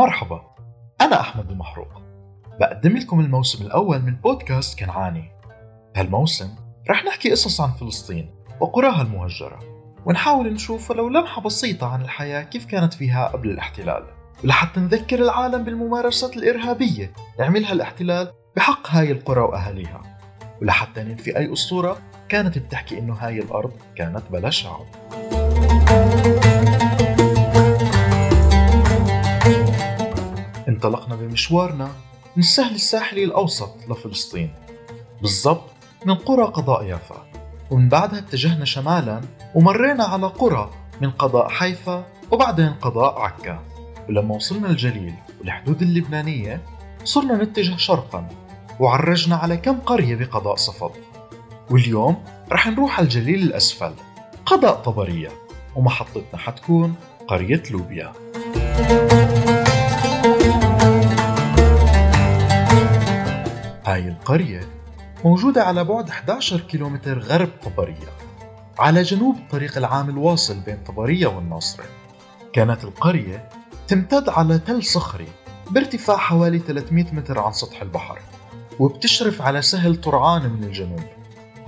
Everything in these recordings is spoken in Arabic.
مرحبا أنا أحمد المحروق. بقدم لكم الموسم الأول من بودكاست كنعاني. هالموسم رح نحكي قصص عن فلسطين وقراها المهجرة ونحاول نشوف ولو لمحة بسيطة عن الحياة كيف كانت فيها قبل الاحتلال. ولحتى نذكر العالم بالممارسات الإرهابية اللي عملها الاحتلال بحق هاي القرى وأهاليها. ولحتى ننفي أي أسطورة كانت بتحكي إنه هاي الأرض كانت بلا شعب. بمشوارنا من السهل الساحلي الأوسط لفلسطين بالضبط من قرى قضاء يافا. ومن بعدها اتجهنا شمالا ومرينا على قرى من قضاء حيفا وبعدين قضاء عكا. ولما وصلنا الجليل والحدود اللبنانية صرنا نتجه شرقا وعرجنا على كم قرية بقضاء صفد واليوم رح نروح على الجليل الأسفل قضاء طبرية ومحطتنا حتكون قرية لوبيا. هاي القرية موجودة على بعد 11 كيلومتر غرب طبرية على جنوب الطريق العام الواصل بين طبرية والناصرة كانت القرية تمتد على تل صخري بارتفاع حوالي 300 متر عن سطح البحر وبتشرف على سهل طرعان من الجنوب.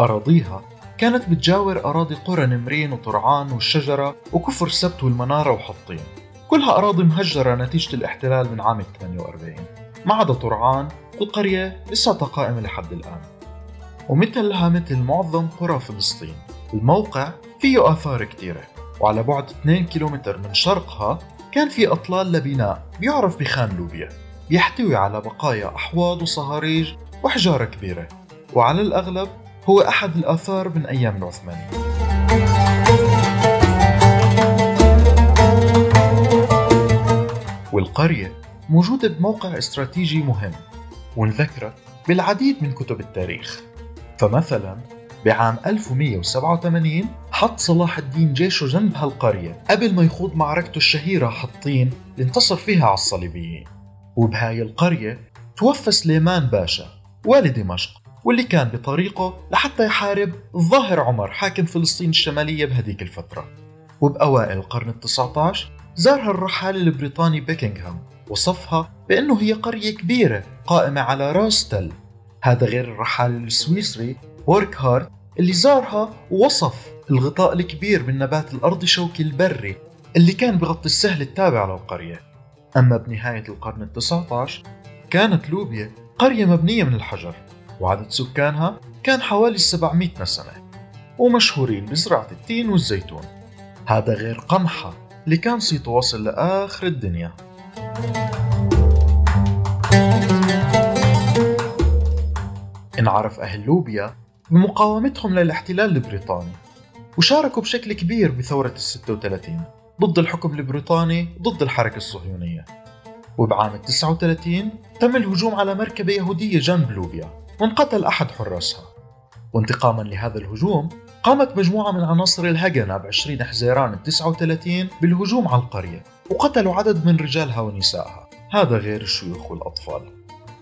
أراضيها كانت بتجاور أراضي قرى نمرين وطرعان والشجرة وكفر سبت والمنارة وحطين. كلها أراضي مهجرة نتيجة الاحتلال من عام 48 ما عدا طرعان القرية لساتها قائمة لحد الآن. ومثلها مثل معظم قرى فلسطين الموقع فيه آثار كتيرة وعلى بعد 2 كيلومتر من شرقها كان في أطلال لبناء بيعرف بخان لوبيا يحتوي على بقايا أحواض وصهاريج وحجارة كبيرة. وعلى الأغلب هو أحد الآثار من أيام العثمانية والقرية موجودة بموقع استراتيجي مهم وانذكرت بالعديد من كتب التاريخ. فمثلا بعام 1187 حط صلاح الدين جيشه جنب هالقرية قبل ما يخوض معركته الشهيرة حطين اللي انتصر فيها على الصليبيين. وبهاي القرية توفى سليمان باشا والي دمشق واللي كان بطريقه لحتى يحارب الظاهر عمر حاكم فلسطين الشمالية بهديك الفترة. وبأوائل القرن التسعة عشر زارها الرحال البريطاني باكنغهام. وصفها بأنه هي قرية كبيرة قائمة على راس تل هذا غير الرحال السويسري بوركهارت اللي زارها ووصف الغطاء الكبير من نبات الأرض الشوكي البري اللي كان بغطي السهل التابع للقرية أما بنهاية القرن التسعة عشر كانت لوبيا قرية مبنية من الحجر وعدد سكانها كان حوالي 700 نسمة ومشهورين بزراعة التين والزيتون. هذا غير قمحة اللي كان صيته واصل لآخر الدنيا. انعرف أهل لوبيا بمقاومتهم للاحتلال البريطاني وشاركوا بشكل كبير بثورة الستة وثلاثين ضد الحكم البريطاني ضد الحركة الصهيونية. وبعام 39 تم الهجوم على مركبة يهودية جنب لوبيا وانقتل أحد حراسها. وانتقاما لهذا الهجوم قامت مجموعة من عناصر الهجنة ب 20 حزيران ال 39 بالهجوم على القرية. وقتلوا عدد من رجالها ونسائها هذا غير الشيوخ والأطفال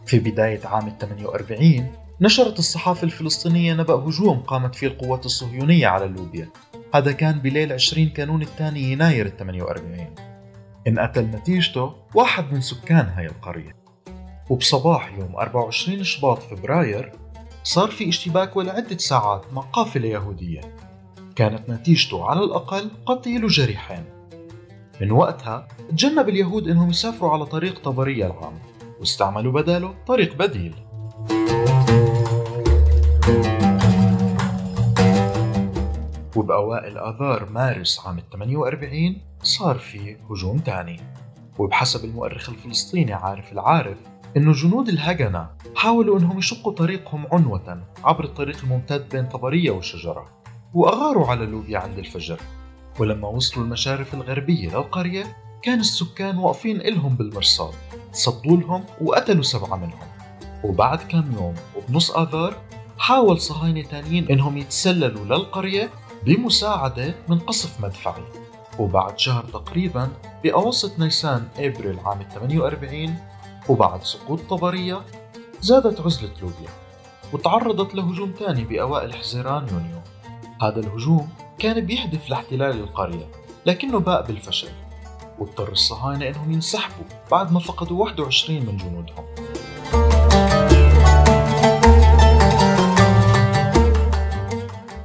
في بداية عام 48 نشرت الصحافة الفلسطينية نبأ هجوم قامت فيه القوات الصهيونية على لوبيا. هذا كان بليل 20 كانون الثاني يناير ال 48 انقتل نتيجته واحد من سكان هاي القرية. وبصباح يوم 24 شباط فبراير صار في اشتباك ولعدة ساعات مع قافلة يهودية. كانت نتيجته على الأقل قتيل وجريحين من وقتها تجنب اليهود إنهم يسافروا على طريق طبرية العام واستعملوا بداله طريق بديل. وبأوائل آذار مارس عام 48 صار في هجوم تاني. وبحسب المؤرخ الفلسطيني عارف العارف إنه جنود الهجنة حاولوا إنهم يشقوا طريقهم عنوة عبر الطريق الممتد بين طبرية والشجرة وأغاروا على لوبيا عند الفجر. ولما وصلوا المشارف الغربية للقرية كان السكان واقفين إلهم بالمرصاد. صدوا لهم وقتلوا سبعة منهم. وبعد كم يوم وبنص آذار حاول صهاينة تانيين إنهم يتسللوا للقرية بمساعدة من قصف مدفعي. وبعد شهر تقريبا بأواسط نيسان أبريل عام 48 وبعد سقوط طبرية زادت عزلة لوبيا. وتعرضت لهجوم تاني بأوائل حزيران يونيو. هذا الهجوم كان بيهدف لاحتلال القرية لكنه باء بالفشل واضطر الصهاينة إنهم ينسحبوا بعد ما فقدوا 21 من جنودهم.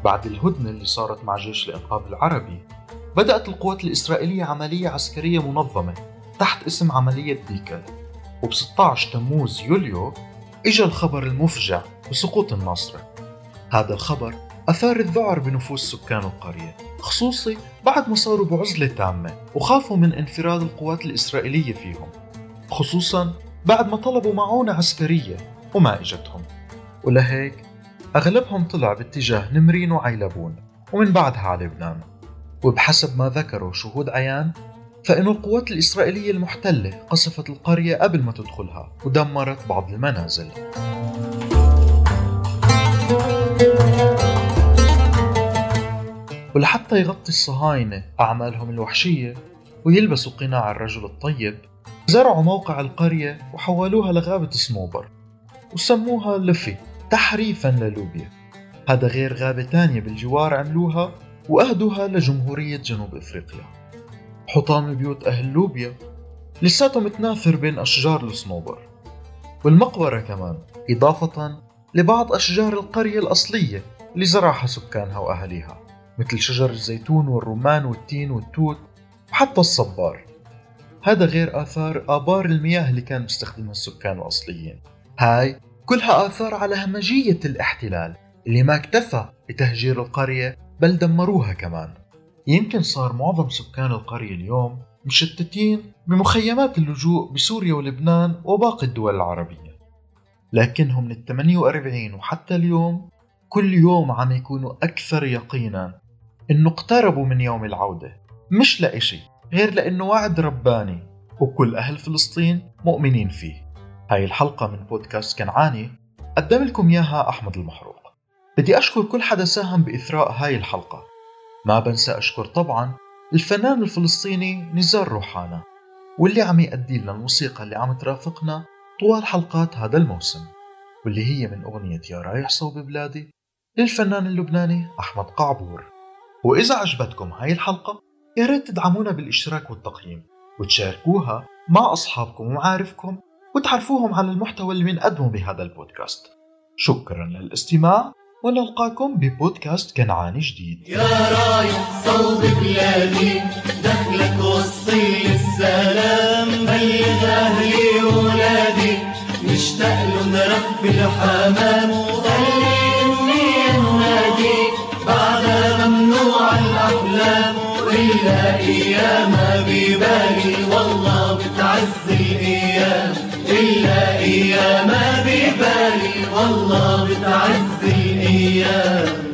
بعد الهدنة اللي صارت مع جيش الإنقاذ العربي بدأت القوات الإسرائيلية عملية عسكرية منظمة تحت اسم عملية ديكل وب 16 تموز يوليو إجا الخبر المفجع بسقوط الناصرة. هذا الخبر أثار الذعر بنفوس سكان القرية. خصوصي بعد ما صاروا بعزلة تامة وخافوا من انفراد القوات الإسرائيلية فيهم. خصوصا بعد ما طلبوا معونة عسكرية وما إجتهم ولهيك أغلبهم طلع باتجاه نمرين وعيلبون ومن بعدها على لبنان. وبحسب ما ذكروا شهود عيان فإن القوات الإسرائيلية المحتلة قصفت القرية قبل ما تدخلها ودمرت بعض المنازل. ولحتى يغطي الصهاينة أعمالهم الوحشية ويلبسوا قناع الرجل الطيب زرعوا موقع القرية وحولوها لغابة سموبر وسموها لفي تحريفا للوبيا. هذا غير غابة تانية بالجوار عملوها وأهدوها لجمهورية جنوب إفريقيا. حطام بيوت أهل لوبيا لساته متناثر بين أشجار الصنوبر والمقبرة كمان إضافة لبعض أشجار القرية الأصلية اللي زرعها سكانها وأهاليها مثل شجر الزيتون والرمان والتين والتوت وحتى الصبار. هذا غير آثار آبار المياه اللي كان بيستخدمها السكان الأصليين. هاي كلها آثار على همجية الاحتلال اللي ما اكتفى بتهجير القرية بل دمروها كمان. يمكن صار معظم سكان القرية اليوم مشتتين بمخيمات اللجوء بسوريا ولبنان وباقي الدول العربية. لكنهم من ال 48 وحتى اليوم كل يوم عم يكونوا أكثر يقينا إنه اقتربوا من يوم العودة مش لإشي غير لأنه وعد رباني وكل أهل فلسطين مؤمنين فيه. هاي الحلقة من بودكاست كنعاني قدم لكم إياها أحمد المحروق. بدي أشكر كل حدا ساهم بإثراء هاي الحلقة. ما بنسى أشكر طبعا الفنان الفلسطيني نزار روحانا واللي عم يأدي لنا الموسيقى اللي عم ترافقنا طوال حلقات هذا الموسم واللي هي من أغنية يا رايح صوب بلادي للفنان اللبناني أحمد قعبور. وإذا عجبتكم هاي الحلقة يا ريت تدعمونا بالإشتراك والتقييم وتشاركوها مع أصحابكم ومعارفكم وتعرفوهم على المحتوى اللي بنقدمه بهذا البودكاست. شكرا للاستماع ونلقاكم ببودكاست كنعاني جديد. يا رايح صوب بلادي دخلك وصي السلام بلغ أهلي وولادي مشتاق لهم رب الحمام. ببالي والله بتعز الأيام إلا ايامها ببالي والله بتعز الأيام